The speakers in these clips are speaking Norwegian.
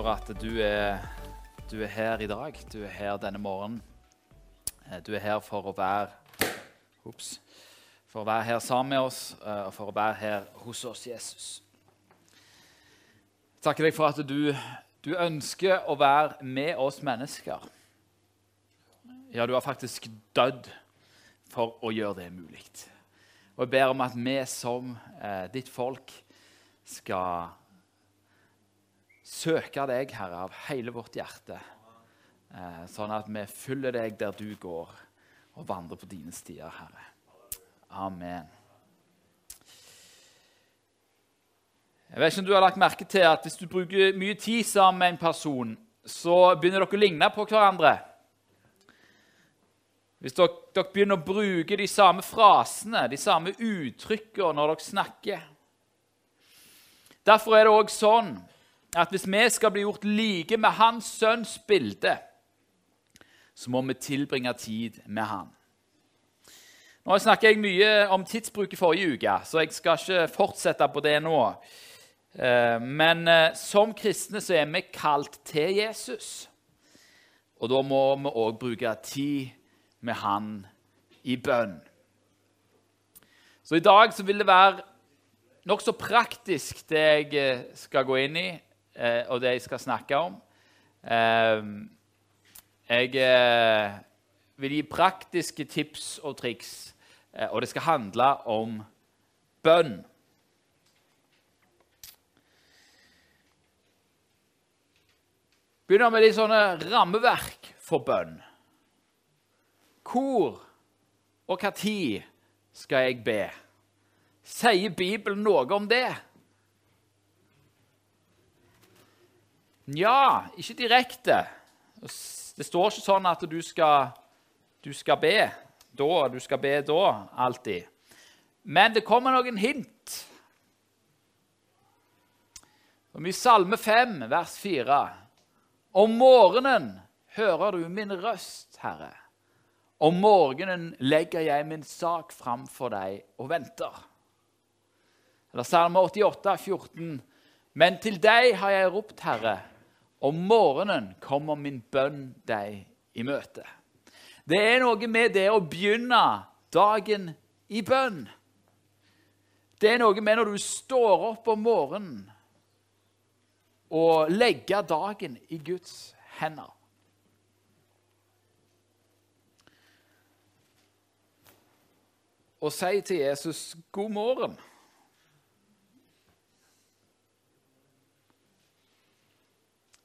For at du er, du er her i dag. Du er her denne morgenen. Eh, Du er her for å være Ops. For å være her sammen med oss eh, og for å være her hos oss, Jesus. Jeg takker deg for at du, du ønsker å være med oss mennesker. Ja, du har faktisk dødd for å gjøre det mulig. Og jeg ber om at vi som eh, ditt folk skal søke deg, Herre, av hele vårt hjerte. Eh, sånn at vi følger deg der du går, og vandrer på dine stier, Herre. Amen. Jeg vet ikke om du har lagt merke til at Hvis du bruker mye tid sammen med en person, så begynner dere å ligne på hverandre. Hvis dere, dere begynner å bruke de samme frasene, de samme uttrykkene når dere snakker. Derfor er det òg sånn at hvis vi skal bli gjort like med hans sønns bilde, så må vi tilbringe tid med han. Nå snakket jeg mye om tidsbruk i forrige uke, så jeg skal ikke fortsette på det nå. Eh, Men eh, som kristne så er vi kalt til Jesus. Og da må vi òg bruke tid med han i bønn. Så i dag så vil det være nokså praktisk, det jeg eh, skal gå inn i, eh, og det jeg skal snakke om. Eh, Jeg eh, vil gi praktiske tips og triks, eh, og det skal handle om bønn. Begynner med litt sånne rammeverk for bønn. Hvor og når skal jeg be? Sier Bibelen noe om det? Nja, ikke direkte. Det står ikke sånn at du skal, du skal be da, du skal be da, alltid. Men det kommer noen hint. Som i Salme 5, vers 4. Om morgenen hører du min røst, Herre. Om morgenen legger jeg min sak fram for deg og venter. Eller Salme 88, 14. Men til deg har jeg ropt, Herre. Om morgenen kommer min bønn deg i møte. Det er noe med det å begynne dagen i bønn. Det er noe med når du står opp om morgenen og legger dagen i Guds hender. Og si til Jesus 'God morgen'.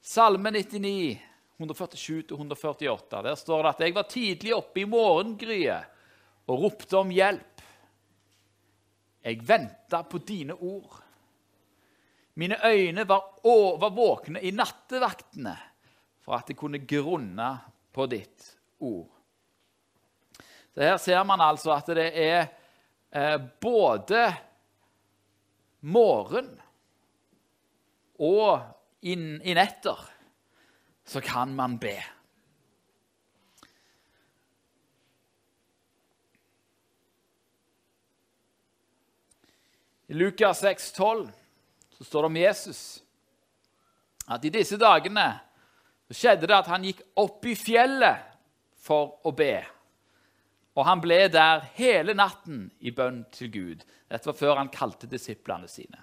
Salme 99, 147-148. Der står det at jeg var tidlig oppe i morgengryet og ropte om hjelp. Jeg venta på dine ord. Mine øyne var, var våkne i nattevaktene for at jeg kunne grunne på ditt ord. Så Her ser man altså at det er eh, både morgen og i, i netter så kan man be. I Lukas 6, 12, så står det om Jesus at i disse dagene så skjedde det at han gikk opp i fjellet for å be. Og han ble der hele natten i bønn til Gud. Dette var før han kalte disiplene sine.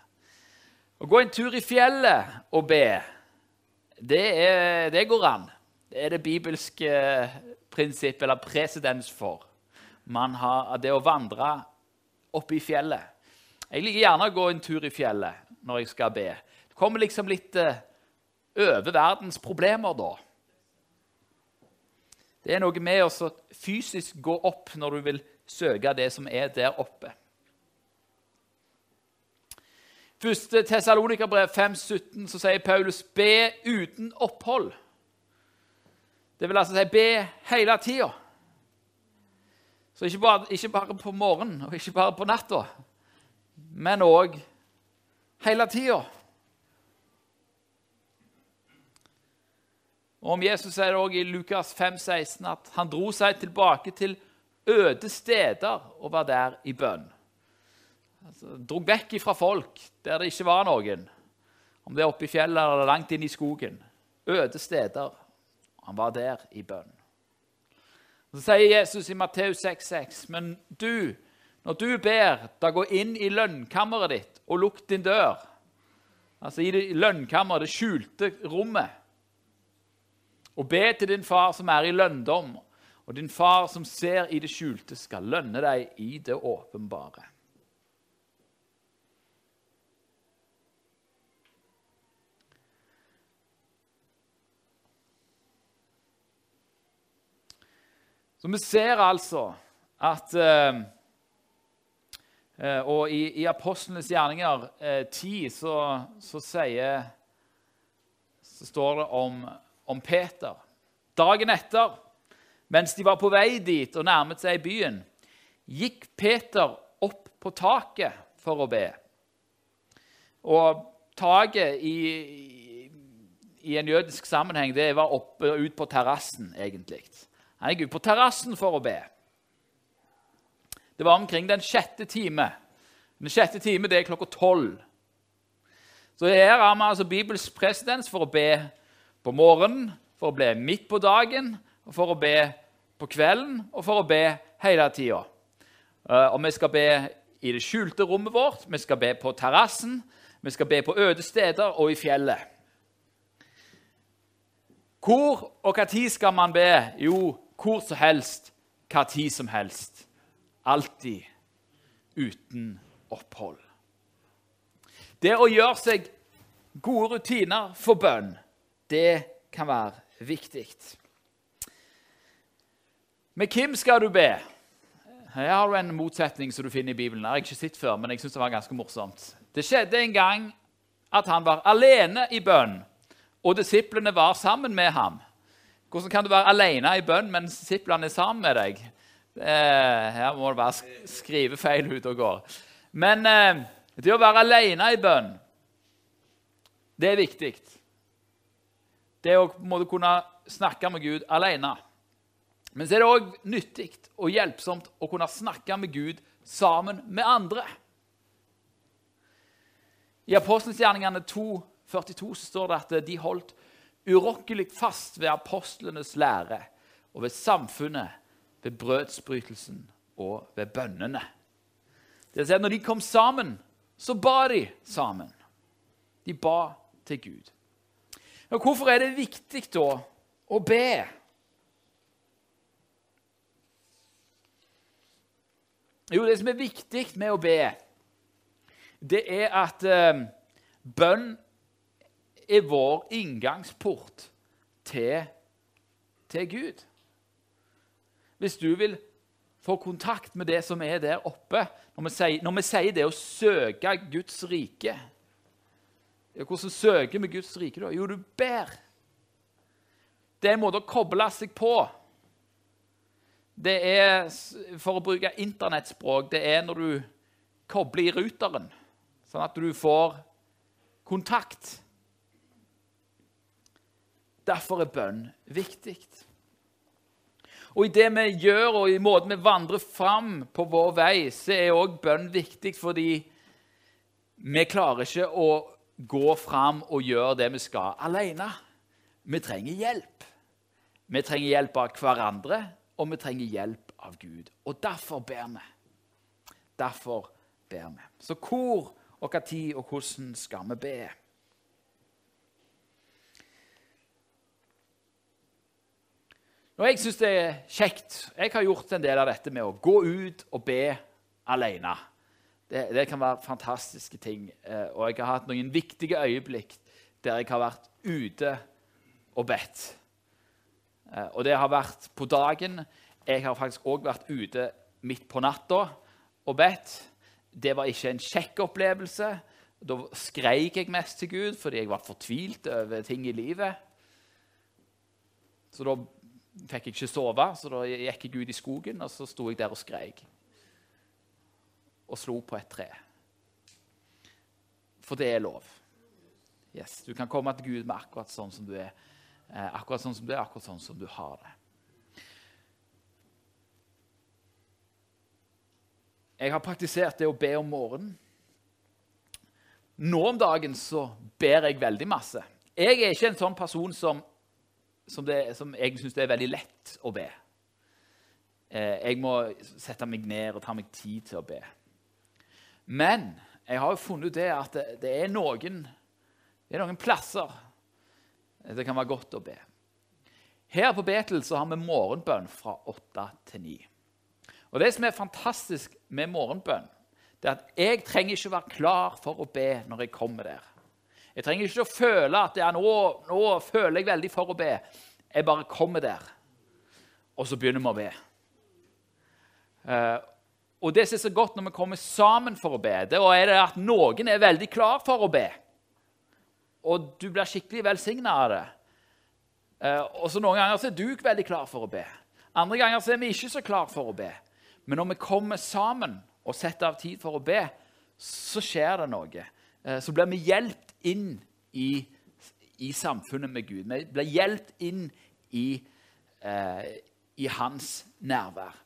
Å gå en tur i fjellet og be, det, er, det går an. Det er det bibelske prinsippet eller presedens for. Man har det å vandre oppe i fjellet. Jeg liker gjerne å gå en tur i fjellet når jeg skal be. Det kommer liksom litt eh, over verdens problemer da. Det er noe med å fysisk gå opp når du vil søke det som er der oppe. Første Tessalonikerbrev 5,17 så sier Paulus 'be uten opphold'. Det vil altså si be hele tida. Så ikke bare, ikke bare på morgenen og ikke bare på natta, men òg hele tida. Og om Jesus sier det også i Lukas 5, 16 at han dro seg tilbake til øde steder og var der i bønn. Altså, dro vekk fra folk der det ikke var noen, Om det er oppe i fjellet eller langt inn i skogen. Øde steder. Han var der i bønn. Så sier Jesus i Matteus 6,6.: Men du, når du ber, da gå inn i lønnkammeret ditt og lukk din dør. Altså i det lønnkammeret, det skjulte rommet. Og be til din far som er i lønndom, og din far som ser i det skjulte, skal lønne deg i det åpenbare. Så vi ser altså at eh, eh Og i, i Apostlenes gjerninger eh, 10 så, så, sier, så står det om, om Peter. Dagen etter, mens de var på vei dit og nærmet seg byen, gikk Peter opp på taket for å be. Og taket i, i en jødisk sammenheng det var oppe ut på terrassen, egentlig. Han gikk ut på terrassen for å be. Det var omkring den sjette time. Den sjette time det er klokka tolv. Så her har vi altså Bibels presedens for å be på morgenen, for å be midt på dagen, for å be på kvelden og for å be hele tida. Eh, og vi skal be i det skjulte rommet vårt, vi skal be på terrassen, vi skal be på øde steder og i fjellet. Hvor og når skal man be? Jo, hvor som helst, hva tid som helst. Alltid uten opphold. Det å gjøre seg gode rutiner for bønn, det kan være viktig. Med hvem skal du be? Her har du en motsetning som du finner i Bibelen. Jeg har ikke sett før, men jeg synes det var ganske morsomt. Det skjedde en gang at han var alene i bønn, og disiplene var sammen med ham. Hvordan kan du være alene i bønn mens disiplene er sammen med deg? Eh, her må det være skrivefeil ute og går. Men eh, det å være alene i bønn, det er viktig. Det å måtte kunne snakke med Gud alene. Men så er det òg nyttig og hjelpsomt å kunne snakke med Gud sammen med andre. I Apostelgjerningen 2,42 står det at de holdt urokkelig fast ved apostlenes lære og ved samfunnet, ved brødsbrytelsen og ved bønnene. Det vil når de kom sammen, så ba de sammen. De ba til Gud. Og hvorfor er det viktig da å be? Jo, det som er viktig med å be, det er at eh, bønn er vår inngangsport til, til Gud. Hvis du vil få kontakt med det som er der oppe Når vi sier, når vi sier det å søke Guds rike Hvordan søker vi Guds rike da? Jo, du ber. Det er en måte å koble seg på. Det er, for å bruke internettspråk, det er når du kobler i ruteren, sånn at du får kontakt. Derfor er bønn viktig. Og I det vi gjør, og i måten vi vandrer fram på vår vei, så er òg bønn viktig fordi vi klarer ikke å gå fram og gjøre det vi skal, alene. Vi trenger hjelp. Vi trenger hjelp av hverandre, og vi trenger hjelp av Gud. Og derfor ber vi. Derfor ber vi. Så hvor og hva tid og hvordan skal vi be? Og jeg syns det er kjekt. Jeg har gjort en del av dette med å gå ut og be alene. Det, det kan være fantastiske ting. Eh, og jeg har hatt noen viktige øyeblikk der jeg har vært ute og bedt. Eh, og det har vært på dagen. Jeg har faktisk òg vært ute midt på natta og bedt. Det var ikke en kjekk opplevelse. Da skreik jeg mest til Gud fordi jeg var fortvilt over ting i livet. Så da fikk jeg ikke sove, så da gikk jeg ut i skogen og så sto jeg der og skreik. Og slo på et tre. For det er lov. Yes, Du kan komme til Gud med akkurat sånn som du er, eh, akkurat sånn som du er, akkurat sånn som du har det. Jeg har praktisert det å be om morgenen. Nå om dagen så ber jeg veldig masse. Jeg er ikke en sånn person som, som, det, som jeg syns er veldig lett å be. Eh, jeg må sette meg ned og ta meg tid til å be. Men jeg har jo funnet ut det at det, er noen, det er noen plasser det kan være godt å be. Her på Betel så har vi morgenbønn fra åtte til ni. Og Det som er fantastisk med morgenbønn, det er at jeg trenger ikke være klar for å be når jeg kommer der. Jeg trenger ikke å føle at ja, nå, nå føler jeg veldig for å be. Jeg bare kommer der, og så begynner vi å be. Uh, og det som er så godt når vi kommer sammen for å be, det er at noen er veldig klar for å be. Og du blir skikkelig velsigna av det. Uh, og så Noen ganger er du veldig klar for å be. Andre ganger er vi ikke så klar for å be. Men når vi kommer sammen og setter av tid for å be, så skjer det noe. Uh, så blir vi hjulpet inn i, i, samfunnet med Gud. Vi blir hjulpet inn i, i hans nærvær.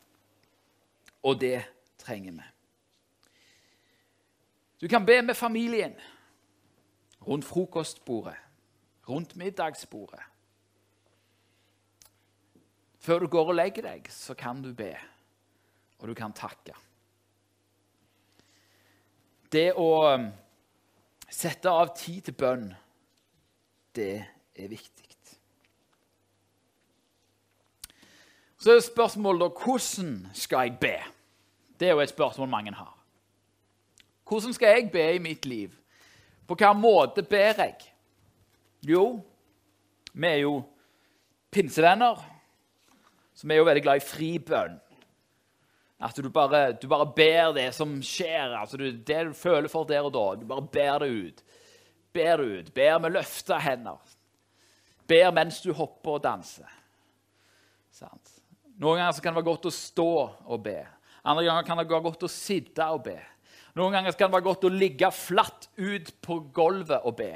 Og det trenger vi. Du kan be med familien rundt frokostbordet, rundt middagsbordet. Før du går og legger deg, så kan du be, og du kan takke. Det å um, sette av tid til bønn, det er viktig. Så er spørsmålet da hvordan skal jeg be? Det er jo et spørsmål mange har. Hvordan skal jeg be i mitt liv? På hvilken måte ber jeg? Jo, vi er jo pinsevenner, så vi er jo veldig glad i fri bønn. At du bare, du bare, ber det som skjer, altså du, det du føler for der og da. Du bare ber det ut. Ber det ut. Ber med løfta hender. Ber mens du hopper og danser. Sant? Noen ganger kan det være godt å stå og be. Andre ganger kan det være godt å sitte og be. Noen ganger kan det være godt å ligge flatt ut på gulvet og be.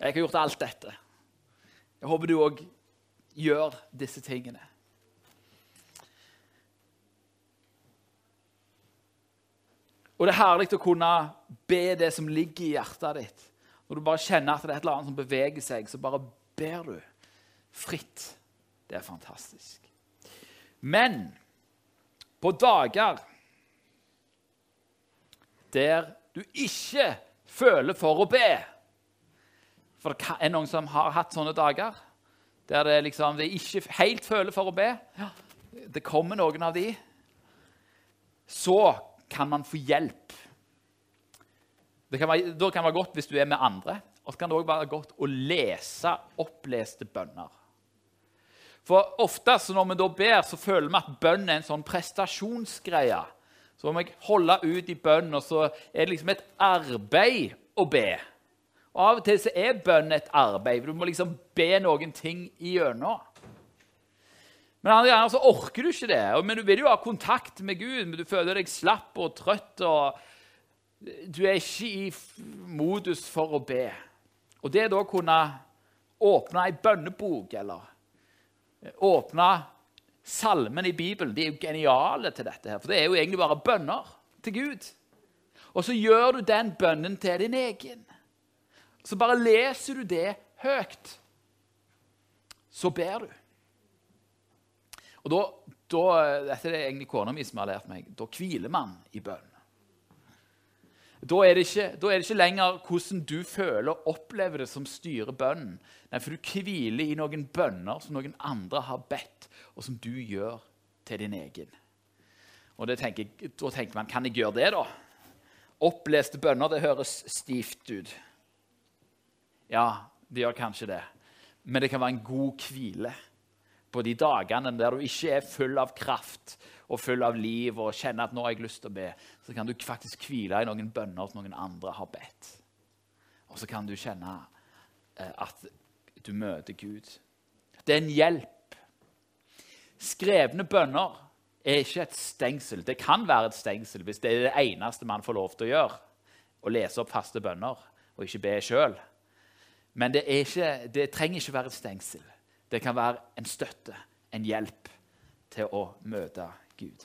Jeg har gjort alt dette. Jeg håper du òg gjør disse tingene. Og det er herlig å kunne be det som ligger i hjertet ditt. Når du bare kjenner at det er et eller annet som beveger seg, så bare ber du fritt. Det er fantastisk. Men på dager der du ikke føler for å be For det er noen som har hatt sånne dager der det liksom, det ikke helt føler for å be. Det kommer noen av de. Så kan man få hjelp. Det kan være, da kan det være godt hvis du er med andre. Og så kan det òg være godt å lese oppleste bønner. For ofte når vi da ber, så føler vi at bønn er en sånn prestasjonsgreie. Så må jeg holde ut i bønn, og så er det liksom et arbeid å be. Og Av og til så er bønn et arbeid. Du må liksom be noen ting igjennom. Men andre ganger så orker du ikke det. Men Du vil jo ha kontakt med Gud, men du føler deg slapp og trøtt. og Du er ikke i modus for å be. Og det da å kunne åpne ei bønnebok eller åpne salmen i Bibelen De er jo geniale til dette. her, For det er jo egentlig bare bønner til Gud. Og så gjør du den bønnen til din egen. Så bare leser du det høyt. Så ber du. Og da, da Dette er det egentlig kona mi som har lært meg. Da hviler man i bønn. Da er, ikke, da er, det ikke, lenger hvordan du føler og opplever det, som styrer bønnen. Nei, For du hviler i noen bønner som noen andre har bedt, og som du gjør til din egen. Og tenker, Da tenker man kan jeg gjøre det, da? Oppleste bønner, det høres stivt ut. Ja, det gjør kanskje det. Men det kan være en god hvile på de dagene der du ikke er full av kraft og full av liv og kjenner at nå har jeg lyst til å be, så kan du faktisk hvile i noen bønner som noen andre har bedt. Og så kan du kjenne eh, at du møter Gud. Det er en hjelp. Skrevne bønner er ikke et stengsel. Det kan være et stengsel hvis det er det eneste man får lov til å gjøre. Å lese opp faste bønner og ikke be sjøl. Men det, ikke, det trenger ikke være et stengsel. Det kan være en støtte, en hjelp til å møte Gud.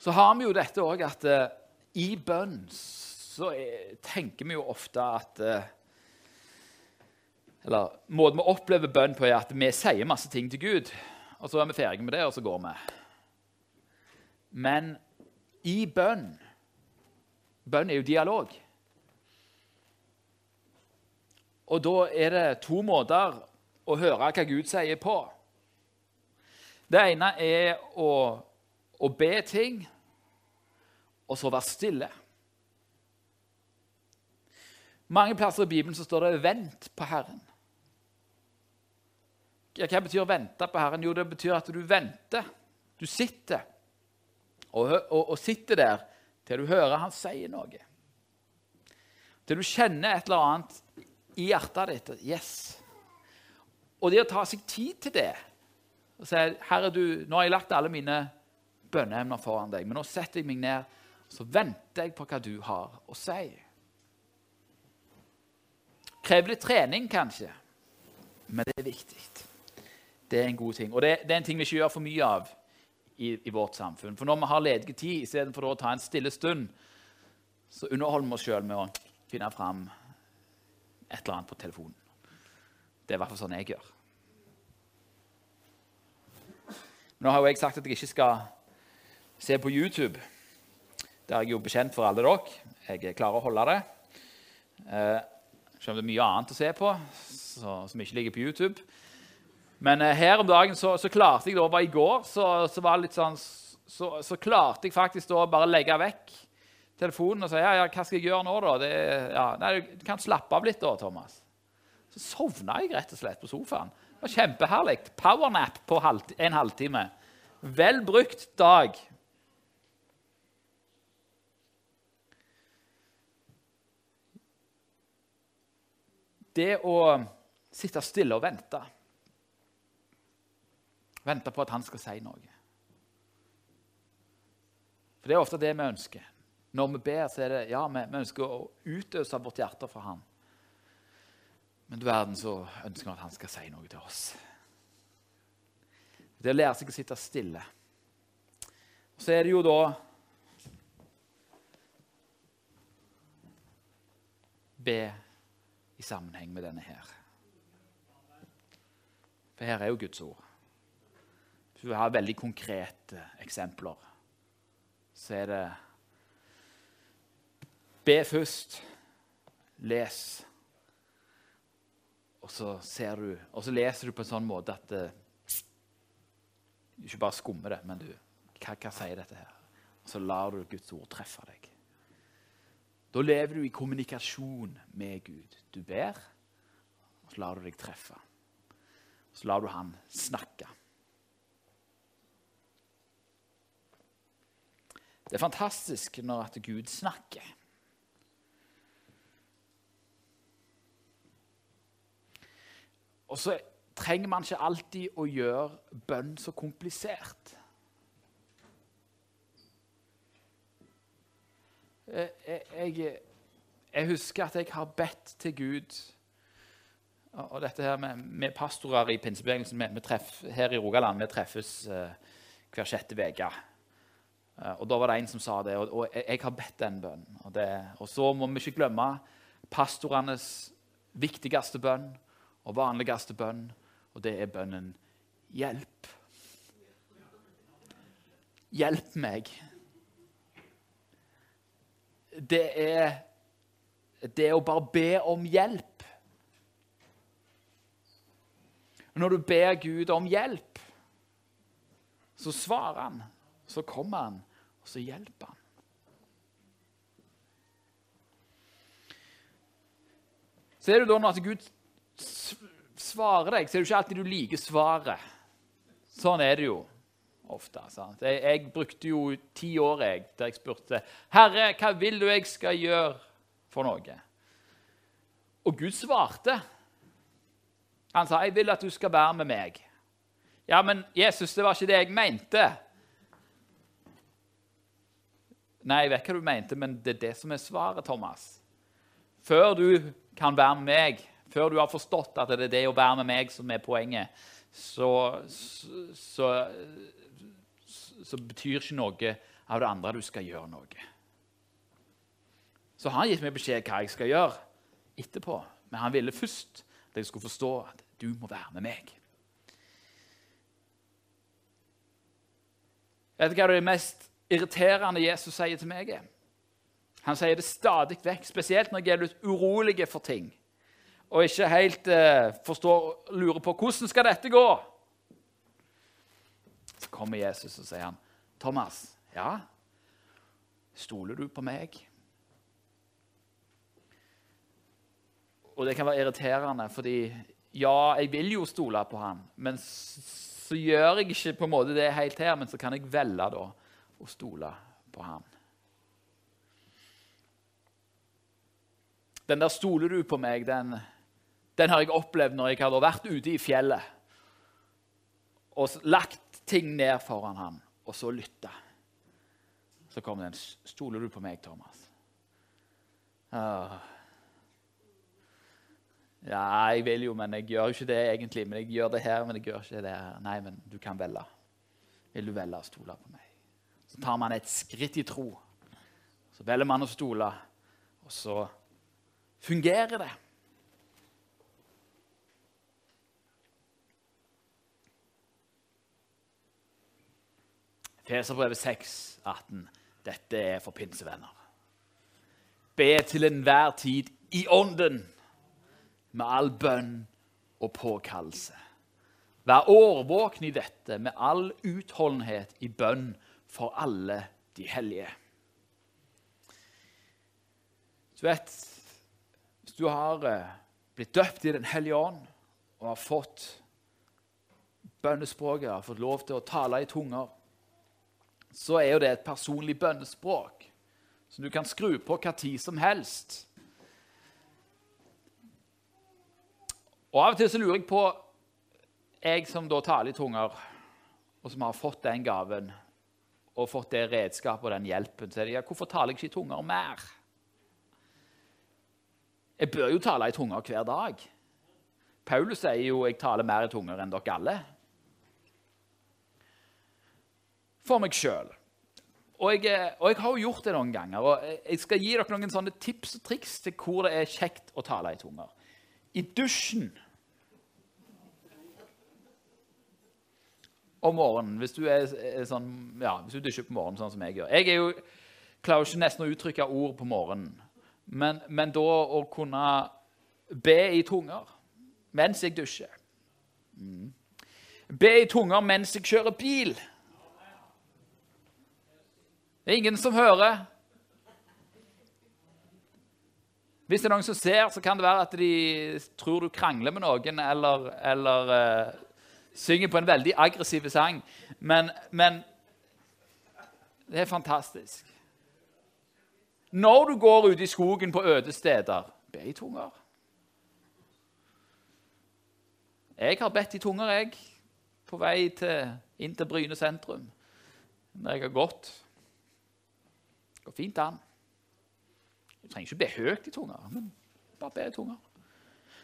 Så har vi jo dette òg at uh, i bønn så er, tenker vi jo ofte at uh, Eller måten vi opplever bønn på, er at vi sier masse ting til Gud, og så er vi ferdige med det, og så går vi. Men i bønn Bønn er jo dialog. Og da er det to måter å høre hva Gud sier på. Det ene er å, å be ting, og så være stille. Mange plasser i Bibelen så står det 'vent på Herren'. Hva betyr 'vente på Herren'? Jo, det betyr at du venter. Du sitter og, og, og sitter der til du hører han sier noe. Til du kjenner et eller annet i hjertet ditt. Yes. Og det å ta seg tid til det og si Herre, du, nå har jeg lagt alle mine bønneemner foran deg, men nå setter jeg meg ned så venter jeg på hva du har å si. Krever litt trening, kanskje, men det er viktig. Det er en god ting. Og det, det er en ting vi ikke gjør for mye av i, i vårt samfunn. For når vi har ledig tid istedenfor å ta en stille stund, så underholder vi oss sjøl med å finne fram et eller annet på telefonen. Det er i hvert fall sånn jeg gjør. Nå har jo jeg sagt at jeg ikke skal se på YouTube. Det er jeg jo bekjent for alle dere. Jeg klarer å holde det. Eh, selv om det er mye annet å se på så, som ikke ligger på YouTube. Men eh, her om dagen så, så, klarte jeg da, i går så, så, sånn, så, så klarte jeg faktisk da bare legge vekk telefonen og si ja, ja, hva skal jeg gjøre nå, da? Det, ja, nei, du kan slappe av litt da, Thomas. Så sovna jeg rett og slett på sofaen. Det var kjempeherlig. Powernap på en halvtime. Vel brukt dag. Det å sitte stille og vente Vente på at han skal si noe. For det er ofte det vi ønsker. Når vi ber, så er det ja, vi, vi ønsker å utøse vårt hjerte for ham. Men du verden så ønsker vi at han skal si noe til oss. Det å lære seg å sitte stille. Og så er det jo da Be i sammenheng med denne her. For her er jo Guds ord. Hvis du har veldig konkrete eksempler, så er det Be først. Les. Og så, ser du, og så leser du på en sånn måte at det, eh, ikke bare skummer det, men du hva, hva sier dette her? Og så lar du Guds ord treffe deg. Da lever du i kommunikasjon med Gud. Du ber, og så lar du deg treffe. Så lar du han snakke. Det er fantastisk når at Gud snakker. Og så trenger man ikke alltid å gjøre bønn så komplisert. Jeg, jeg, jeg, husker at jeg har bedt til Gud Og dette her med, med pastorer i pinsebevegelsen Her i Rogaland vi treffes uh, hver sjette uke. Uh, og Da var det en som sa det, og, og jeg, har bedt den bønnen. Og, og så må vi ikke glemme pastorenes viktigste bønn og vanligste bønn, og det er bønnen 'Hjelp'. Hjelp meg. Det er det å bare be om hjelp. Når du ber Gud om hjelp, så svarer han, så kommer han, og så hjelper han. Ser du da når Gud svarer deg, så er det ikke alltid du liker svaret. Sånn er det jo ofte. Sant? Jeg, jeg, brukte jo ti år jeg, der jeg spurte Herre, hva vil du jeg skal gjøre for noe? Og Gud svarte. Han sa, 'Jeg vil at du skal være med meg'. Ja, men Jesus, det var ikke det jeg mente. Nei, jeg vet hva du mente, men det er det som er svaret, Thomas. Før du kan være med meg, før du har forstått at det er det å være med meg som er poenget, så, så, så, så betyr ikke noe av det andre du skal gjøre noe. Så han gitt meg beskjed hva jeg skal gjøre etterpå. Men han ville først at jeg skulle forstå at du må være med meg. Vet du hva det mest irriterende Jesus sier til meg? Han sier det stadig vekk, spesielt når jeg er litt urolig for ting og ikke helt eh, forstår, lurer på hvordan skal dette gå. Så kommer Jesus og sier han, 'Thomas, ja, stoler du på meg?' Og det kan være irriterende, fordi ja, jeg vil jo stole på han, men så gjør jeg ikke på en måte det helt her, men så kan jeg velge da å stole på han. Den der 'stoler du på meg', den, den har jeg opplevd når jeg hadde vært ute i fjellet og lagt ting ned foran ham, og så lytta. Så kom den 'Stoler du på meg, Thomas?' Ah. Ja, jeg vil jo, men jeg gjør jo ikke det egentlig. Men jeg gjør det her, men jeg gjør ikke det her. Nei, men du kan velge. Vil du velge å stole på meg? Så tar man et skritt i tro. Så velger man å stole, og så fungerer det. Feserbrevet 6, 18. Dette er for pinsevenner. Be til enhver tid i ånden med all bønn og påkallelse. Vær årvåken i dette med all utholdenhet i bønn for alle de hellige. Du vet, Hvis du har eh, blitt døpt i Den hellige ånd og har fått bønnespråket, har fått lov til å tale i tunger, så er jo det et personlig bønnespråk som du kan skru på hva tid som helst. Og Av og til så lurer jeg på Jeg som da taler i tunger, og som har fått den gaven og fått det redskapet og den hjelpen, så er det ja, hvorfor taler jeg ikke i tunger mer? Jeg bør jo tale i tunger hver dag. Paulus sier jo 'jeg taler mer i tunger enn dere alle'. For meg sjøl. Og, og, jeg har jo gjort det noen ganger. og Jeg skal gi dere noen sånne tips og triks til hvor det er kjekt å tale i tunger i dusjen om morgenen. Hvis du, er, er sånn, ja, hvis du dusjer på morgenen, sånn som jeg gjør. Jeg jo, klarer ikke nesten å uttrykke ord på morgenen. Men, men da å kunne be i tunger mens jeg dusjer mm. Be i tunger mens jeg kjører bil. Det er ingen som hører. Hvis det er noen som ser, så kan det være at de tror du krangler med noen eller, eller uh, synger på en veldig aggressiv sang. Men, men, det er fantastisk. Når du går ute i skogen på øde steder, be i tunger. Jeg har bedt i tunger, jeg, på vei til, inn til Bryne sentrum. Når jeg har gått. Det går fint an. Du trenger ikke be høyt i tunger, men bare be i tunger.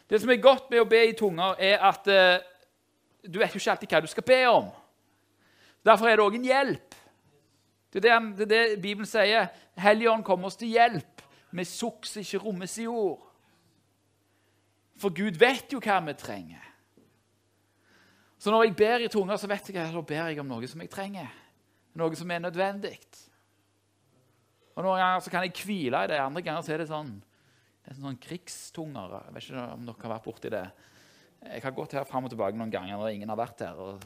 Det som er godt med å be i tunger, er at uh, du vet jo ikke alltid hva du skal be om. Derfor er det òg en hjelp. Det er det, det det, Bibelen sier. Helligånd kommer oss til hjelp med sukk som ikke rommes i ord. For Gud vet jo hva vi trenger. Så når jeg ber i tunger, så vet jeg at da ber jeg om noe som jeg trenger. Noe som er nødvendig. Og Noen ganger så kan jeg hvile i det, andre ganger så er det sånn, det er sånn krigstunger. Jeg vet ikke om dere har vært borti det. Jeg har gått her fram og tilbake noen ganger når ingen har vært her. og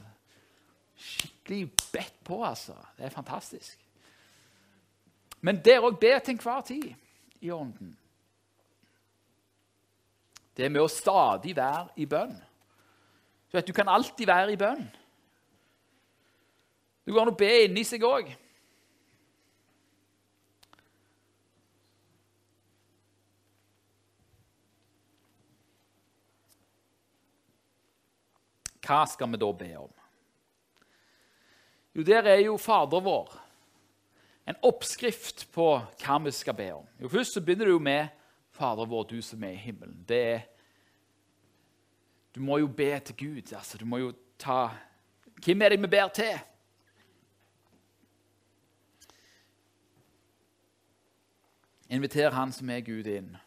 Skikkelig bedt på, altså. Det er fantastisk. Men det òg be til enhver tid i ånden. Det er med å stadig være i bønn. Du vet, du kan alltid være i bønn. Du går an å be inni seg òg. Hva skal vi da be om? Jo, der er jo Fader vår en oppskrift på hva vi skal be om. Jo, Først så begynner det jo med Fader vår, du som er i himmelen. Det er, du må jo be til Gud. altså Du må jo ta Hvem er det vi ber til? Inviter Han som er Gud, inn.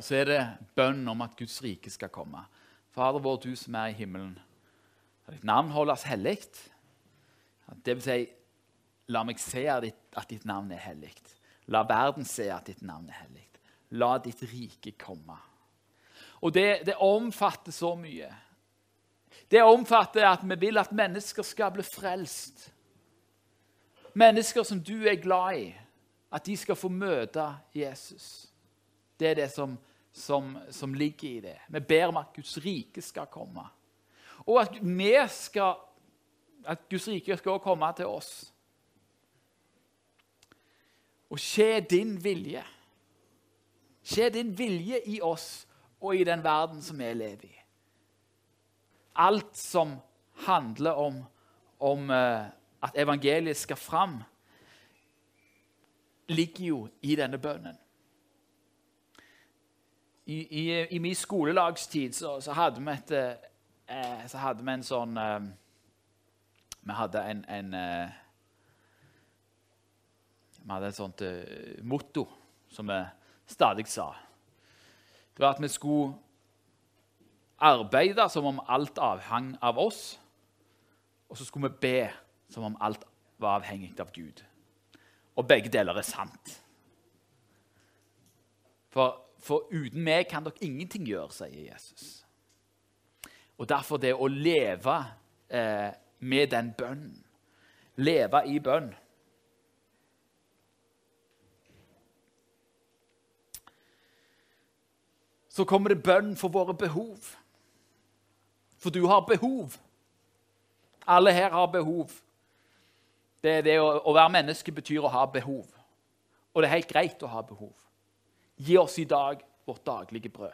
Så er det bønn om at Guds rike skal komme. Fader vår, du som er i himmelen. Ditt navn holdes hellig. Det vil si, la meg se at ditt navn er hellig. La verden se at ditt navn er hellig. La ditt rike komme. Og det, det omfatter så mye. Det omfatter at vi vil at mennesker skal bli frelst. Mennesker som du er glad i, at de skal få møte Jesus. Det er det som, som, som ligger i det. Vi ber om at Guds rike skal komme. Og at, vi skal, at Guds rike skal komme til oss. Og skje din vilje. Skje din vilje i oss og i den verden som vi lever i. Alt som handler om, om uh, at evangeliet skal fram, ligger jo i denne bønnen. I, i, i min skolelagstid så, så, hadde vi et eh, så hadde vi en sånn eh, Vi hadde en, en eh, Vi hadde et sånt eh, motto som vi stadig sa. Det var at vi skulle arbeide som om alt avhang av oss, og så skulle vi be som om alt var avhengig av Gud. Og begge deler er sant. For for uten meg kan dere ingenting gjøre, sier Jesus. Og Derfor det å leve eh, med den bønnen, leve i bønn Så kommer det bønn for våre behov. For du har behov. Alle her har behov. Det, det å, å være menneske betyr å ha behov. Og det er helt greit å ha behov. Gi oss i dag vårt daglige brød.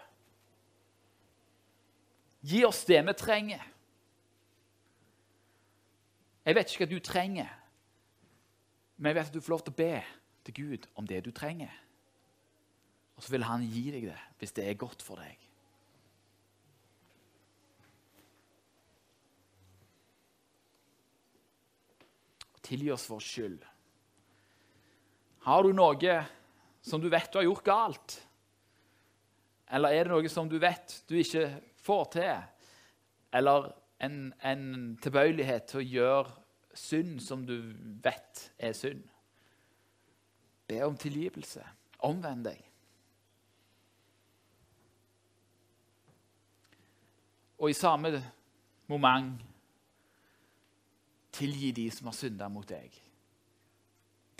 Gi oss det vi trenger. Jeg vet ikke hva du trenger, men jeg vet at du får lov til å be til Gud om det du trenger. Og så vil han gi deg det hvis det er godt for deg. Tilgi oss vår skyld. Har du noe som du vet du har gjort galt? Eller er det noe som du vet du ikke får til? Eller en, en tilbøyelighet til å gjøre synd som du vet er synd? Be om tilgivelse. Omvend deg. Og i samme moment tilgi de som har synda mot deg.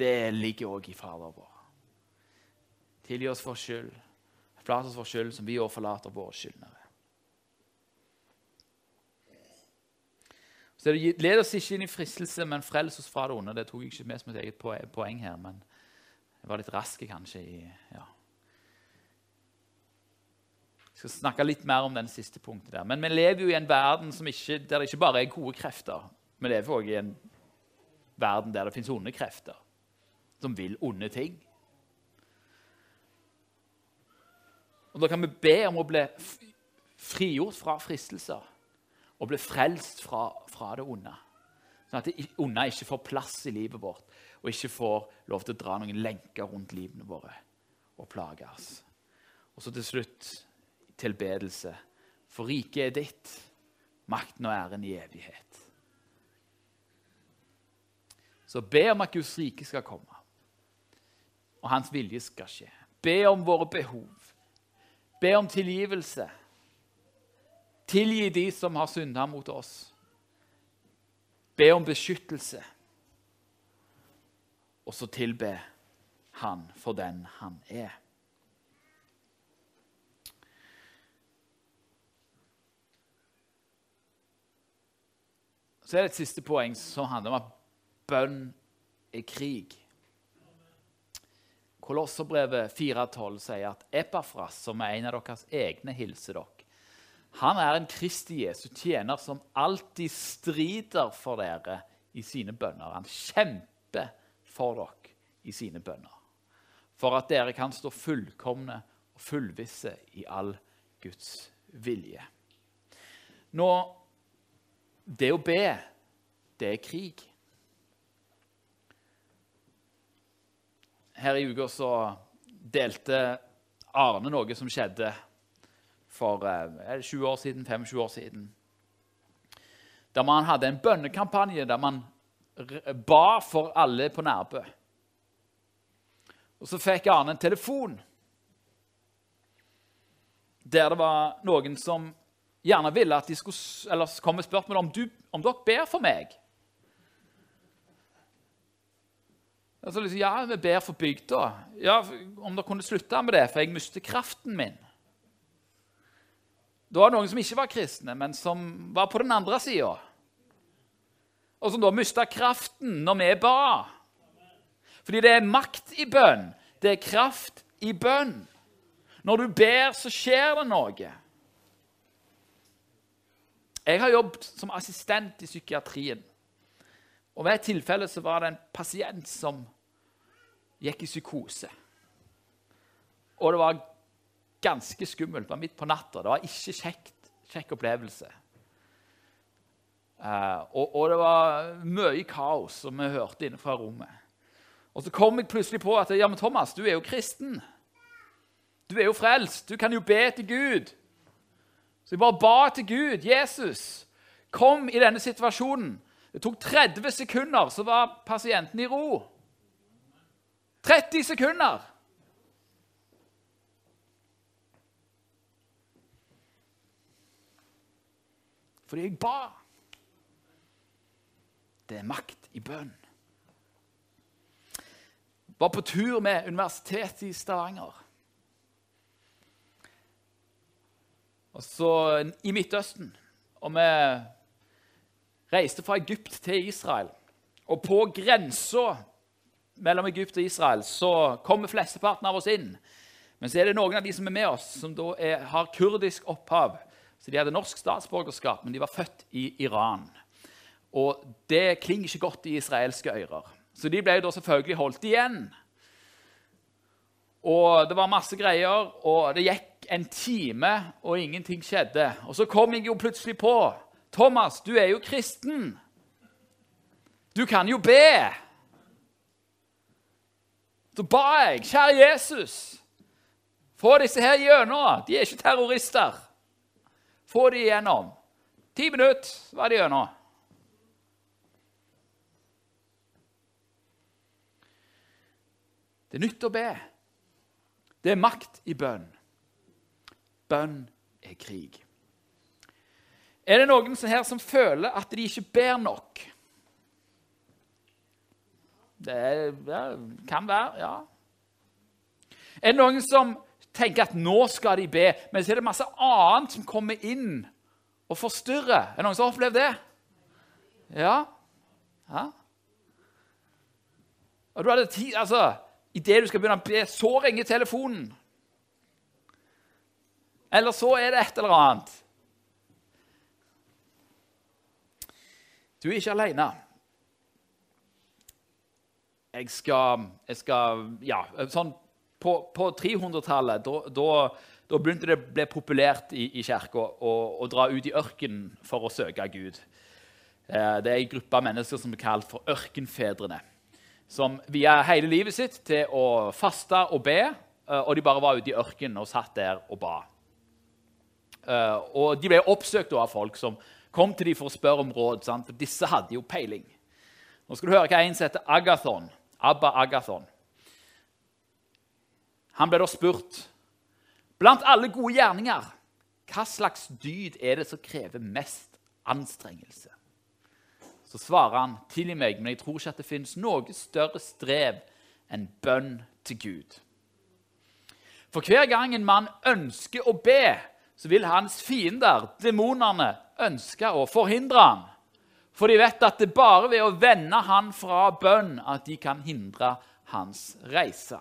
Det ligger òg i Fader vår. Tilgi oss for skyld. Forlat oss for skyld, som vi òg forlater våre skyldnere. Så det Led oss ikke inn i fristelse, men frels oss fra det onde. Det tok jeg ikke med som et eget poeng her, men jeg var litt rask kanskje i ja. Jeg skal snakke litt mer om den siste punktet der. Men vi lever jo i en verden ikke, der det ikke bare er gode krefter. Vi lever òg i en verden der det fins onde krefter som vil onde ting. Og Da kan vi be om å bli frigjort fra fristelser og bli frelst fra, fra det onde. Sånn at det onde ikke får plass i livet vårt og ikke får lov til å dra noen lenker rundt livene våre og plage oss. Og så til slutt tilbedelse. For riket er ditt, makten og æren i evighet. Så be om at Guds rike skal komme, og hans vilje skal skje. Be om våre behov. Be om tilgivelse. Tilgi de som har synda mot oss. Be om beskyttelse. Og så tilbe Han for den han er. Så er det et siste poeng som handler om at bønn er krig. Kolosserbrevet 4,12 sier at Epafras, som er en av deres egne, hilser dere. Han er en Kristi Jesu tjener som alltid strider for dere i sine bønner. Han kjemper for dere i sine bønner. For at dere kan stå fullkomne og fullvisse i all Guds vilje. Nå, det å be, det er krig. Her i uka så delte Arne noe som skjedde for eh, 20 år siden, 25 år siden. Der man hadde en bønnekampanje der man ba for alle på Nærbø. Og så fikk Arne en telefon der det var noen som gjerne ville at de skulle, eller kom med spørsmål om, du, om dere ber for meg. Altså, ja, vi ber for bygda. Ja, om dere kunne slutte med det, for jeg mister kraften min. Det var noen som ikke var kristne, men som var på den andre sida. Og som da mista kraften når vi ba. Fordi det er makt i bønn. Det er kraft i bønn. Når du ber, så skjer det noe. Jeg har jobbet som assistent i psykiatrien. Og Ved et tilfelle så var det en pasient som gikk i psykose. Og det var ganske skummelt. Det var midt på natta. Det var ikke kjekt, kjekk opplevelse. Uh, og, og, det var mye kaos, som vi hørte inne fra rommet. Og så kom jeg plutselig på at ja, men Thomas, du er jo kristen. Du er jo frelst. Du kan jo be til Gud. Så jeg bare ba til Gud. Jesus, kom i denne situasjonen. Det tok 30 sekunder, så var pasienten i ro. 30 sekunder! Fordi jeg ba. Det er makt i bønn var på tur med Universitetet i Stavanger. Og så i Midtøsten. Og vi reiste fra Egypt til Israel. Og på grensa mellom Egypt og Israel så kommer flesteparten av oss inn. Men så er det noen av de som er med oss, som da er, har kurdisk opphav. Så De hadde norsk statsborgerskap, men de var født i Iran. Og det klinger ikke godt i israelske ører. Så de ble da selvfølgelig holdt igjen. Og det var masse greier, og det gikk en time, og ingenting skjedde. Og så kom jeg jo plutselig på Thomas, du er jo kristen. Du kan jo be. Så ba jeg, kjære Jesus, få disse her gjennom. De er ikke terrorister. Få de igjennom. Ti minutter var de gjennom. Det er nytt å be. Det er makt i bønn. Bønn er krig. Er det noen her som føler at de ikke ber nok? Det, kan være, ja. Er det noen som tenker at nå skal de be, men så er det masse annet som kommer inn og forstyrrer? Er det noen som har opplevd det? Ja? ja. Og du hadde tid, altså Idet du skal begynne å be, så ringer telefonen. Eller så er det et eller annet. Du er ikke alene. Jeg jeg skal Ja, sånn på, på 300-tallet da begynte det å bli populært i, i kirka å, dra ut i ørkenen for å søke Gud. Eh, det er en gruppe av mennesker som er kalt for ørkenfedrene som via hele livet sitt til å faste og be. Eh, og de bare var ute i ørkenen og satt der og ba. Eh, og de ble oppsøkt av folk som kom til dem for å spørre om råd. Sant? For disse hadde jo peiling. Nå skal du høre hva en som heter Agathon. Abba Agathon. Han ble da spurt blant alle gode gjerninger hva slags dyd er det som krever mest anstrengelse. Så svarer han, 'Tilgi meg, men jeg tror ikke at det finnes noe større strev enn bønn til Gud.' For hver gang en mann ønsker å be, så vil hans fiender, demonene, ønske å forhindre ham. For de vet at det er bare ved å vende han fra bønn at de kan hindre hans reise.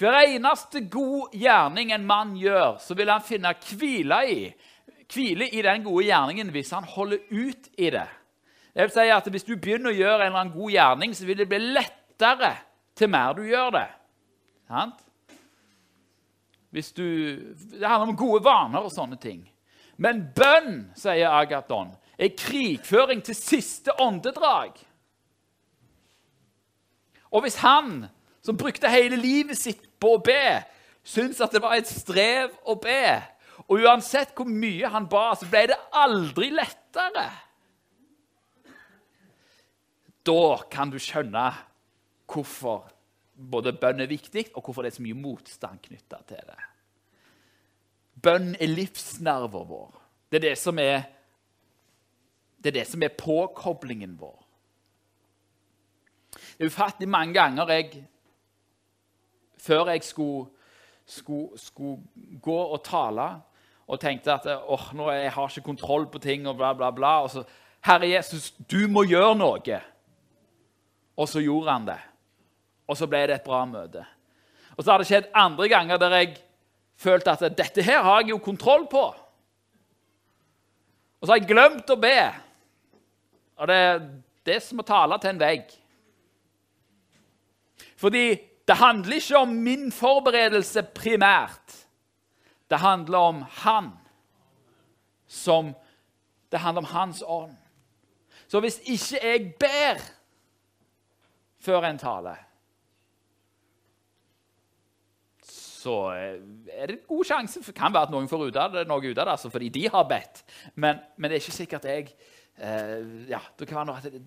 Hver eneste god gjerning en mann gjør, så vil han finne hvile i, hvile i den gode gjerningen hvis han holder ut i det. Det vil si at Hvis du begynner å gjøre en eller annen god gjerning, så vil det bli lettere til mer du gjør det. Hvis du, det handler om gode vaner og sånne ting. Men bønn, sier Agaton, er krigføring til siste åndedrag. Og hvis han som brukte hele livet sitt på å be, syntes at det var et strev å be. Og uansett hvor mye han ba, så ble det aldri lettere. Da kan du skjønne hvorfor både bønn er viktig, og hvorfor det er så mye motstand knytta til det. Bønn er livsnerven vår. Det er det som er, det er, det som er påkoblingen vår. Det er ufattelig mange ganger jeg før jeg skulle, skulle, skulle, gå og tale og tenkte at åh, nå jeg har ikke kontroll på ting og bla, bla, bla. Og så, Herre Jesus, du må gjøre noe. Og så gjorde han det. Og så ble det et bra møte. Og så har det skjedd andre ganger der jeg følte at dette her har jeg jo kontroll på. Og så har jeg glemt å be. Og det er det som å tale til en vegg. Fordi det handler ikke om min forberedelse primært. Det handler om Han. Som Det handler om Hans ånd. Så hvis ikke jeg ber før en tale, så er det god sjanse Det kan være at noen får ut av det, noe ut av det altså fordi de har bedt. Men, men det er ikke sikkert jeg eh, ja, Det kan være noe,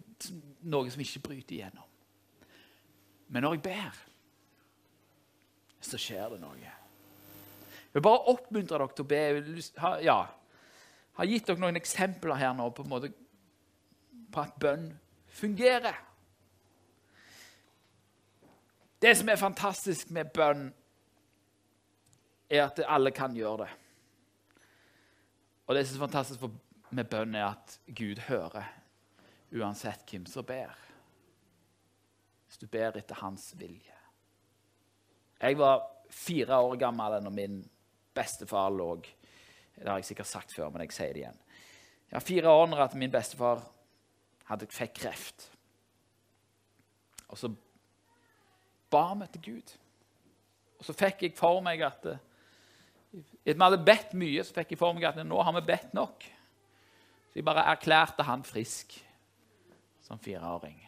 noe som ikke bryter igjennom. Men når jeg ber så skjer det noe. Jeg vil bare oppmuntre dere til å be. Jeg ja, har gitt dere noen eksempler her nå på, måte, på at bønn fungerer. Det som er fantastisk med bønn, er at alle kan gjøre det. Og det som er fantastisk med bønn, er at Gud hører uansett hvem som ber. Hvis du ber etter hans vilje. Jeg var fire år gammel da min bestefar lå Det har jeg sikkert sagt før, men jeg sier det igjen. Jeg var fire år når min bestefar hadde, fikk kreft. Og så ba vi til Gud. Og så fikk jeg for meg at Etter vi hadde bedt mye, så fikk jeg for meg at nå har vi bedt nok. Så jeg bare erklærte han frisk som fireåring.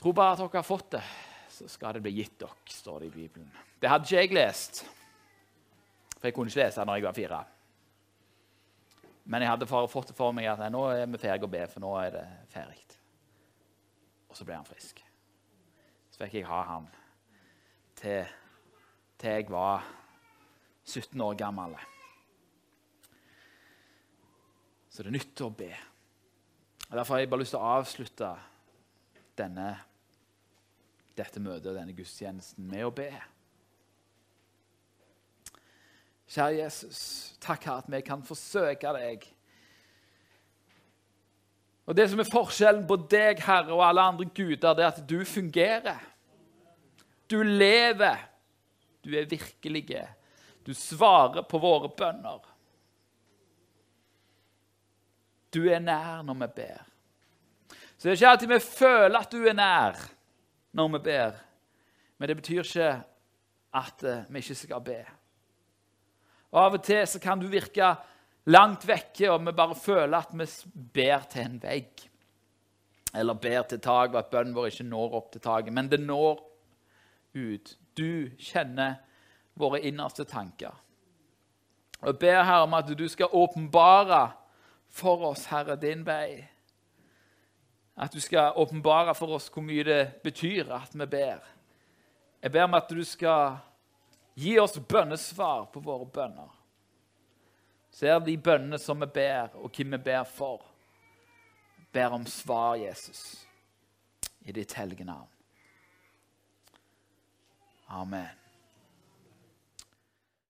Tro bare at dere har fått det så skal det bli gitt dere, står det i Bibelen. Det hadde ikke jeg lest, for jeg kunne ikke lese når jeg var fire. Men jeg hadde fått det for meg at nå er vi ferdige å be, for nå er det ferdig. Og så ble han frisk. Så fikk jeg ha han til, til jeg var 17 år gammel. Så det er nytt å be. Og Derfor har jeg bare lyst til å avslutte denne dette møtet og denne gudstjenesten med å be. Kjære Jesus, takk her at vi kan forsøke deg. Og Det som er forskjellen på deg, Herre, og alle andre guder, det er at du fungerer. Du lever. Du er virkelige. Du svarer på våre bønner. Du er nær når vi ber. Så det er ikke alltid vi føler at du er nær når vi ber. Men det betyr ikke at eh, vi ikke skal be. Og Av og til så kan du virke langt vekke, og vi bare føler at vi ber til en vegg. Eller ber til taket, at bønnen vår ikke når opp til taket. Men det når ut. Du kjenner våre innerste tanker. Og Jeg ber her om at du skal åpenbare for oss, Herre, din vei. At du skal åpenbare for oss hvor mye det betyr at vi ber. Jeg ber om at du skal gi oss bønnesvar på våre bønner. Ser de bønnene som vi ber, og hvem vi ber for. Jeg ber om svar, Jesus, i ditt hellige navn. Amen.